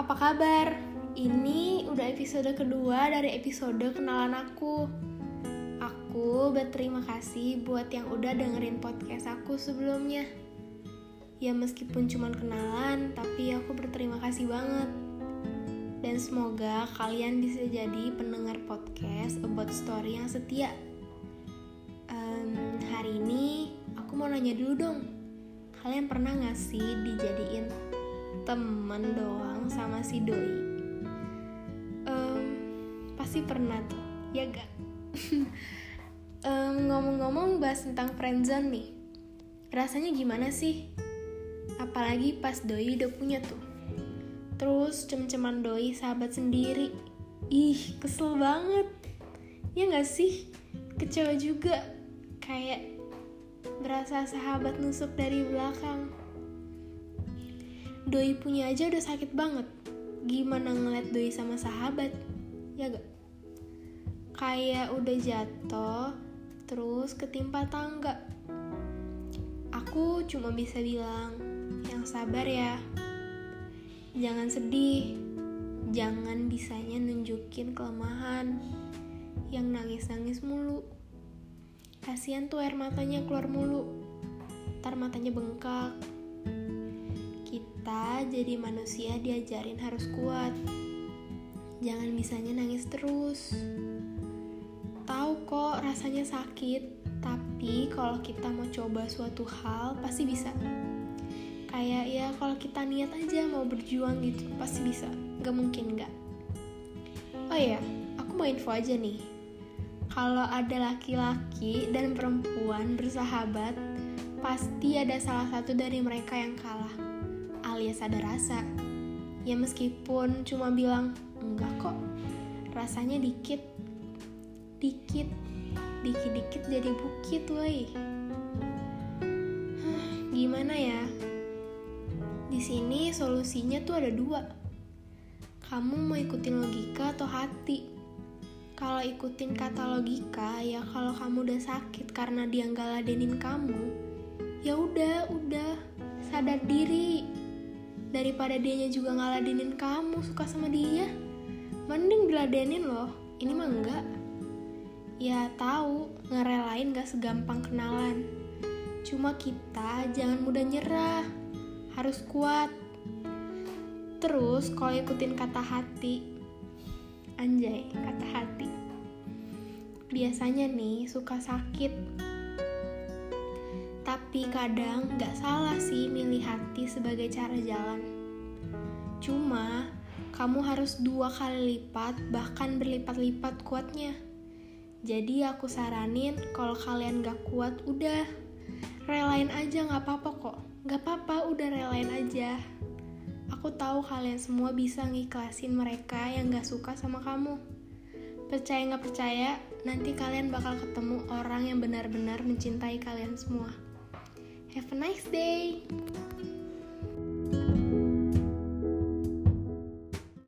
apa kabar? Ini udah episode kedua dari episode kenalan aku. Aku berterima kasih buat yang udah dengerin podcast aku sebelumnya. Ya meskipun cuma kenalan, tapi aku berterima kasih banget. Dan semoga kalian bisa jadi pendengar podcast about story yang setia. Um, hari ini aku mau nanya dulu dong. Kalian pernah gak sih dijadiin temen doang sama si doi? um, pasti pernah tuh. Ya gak um, ngomong-ngomong bahas tentang friendzone nih rasanya gimana sih? Apalagi pas doi udah punya tuh. Terus cem-ceman doi sahabat sendiri. Ih kesel banget. Ya gak sih? Kecewa juga. Kayak berasa sahabat nusuk dari belakang doi punya aja udah sakit banget. Gimana ngeliat doi sama sahabat? Ya gak kayak udah jatuh terus ketimpa tangga. Aku cuma bisa bilang yang sabar ya. Jangan sedih. Jangan bisanya nunjukin kelemahan yang nangis-nangis mulu. Kasihan tuh air matanya keluar mulu. Ntar matanya bengkak kita jadi manusia diajarin harus kuat. Jangan bisanya nangis terus. Tahu kok rasanya sakit, tapi kalau kita mau coba suatu hal pasti bisa. Kayak ya kalau kita niat aja mau berjuang gitu, pasti bisa. Gak mungkin gak. Oh ya, aku mau info aja nih. Kalau ada laki-laki dan perempuan bersahabat, pasti ada salah satu dari mereka yang kalah alias ada rasa. Ya meskipun cuma bilang, enggak kok, rasanya dikit, dikit, dikit-dikit jadi bukit woi. Gimana ya? Di sini solusinya tuh ada dua. Kamu mau ikutin logika atau hati? Kalau ikutin kata logika, ya kalau kamu udah sakit karena dia nggak ladenin kamu, ya udah, udah sadar diri daripada dianya juga ngaladenin kamu suka sama dia. Mending diladenin loh. Ini mah enggak. Ya tahu ngerelain gak segampang kenalan. Cuma kita jangan mudah nyerah. Harus kuat. Terus kalau ikutin kata hati anjay kata hati. Biasanya nih suka sakit. Tapi kadang gak salah sih milih sebagai cara jalan. Cuma, kamu harus dua kali lipat, bahkan berlipat-lipat kuatnya. Jadi aku saranin kalau kalian gak kuat, udah relain aja gak apa-apa kok. Gak apa-apa, udah relain aja. Aku tahu kalian semua bisa ngiklasin mereka yang gak suka sama kamu. Percaya gak percaya, nanti kalian bakal ketemu orang yang benar-benar mencintai kalian semua. Have a nice day.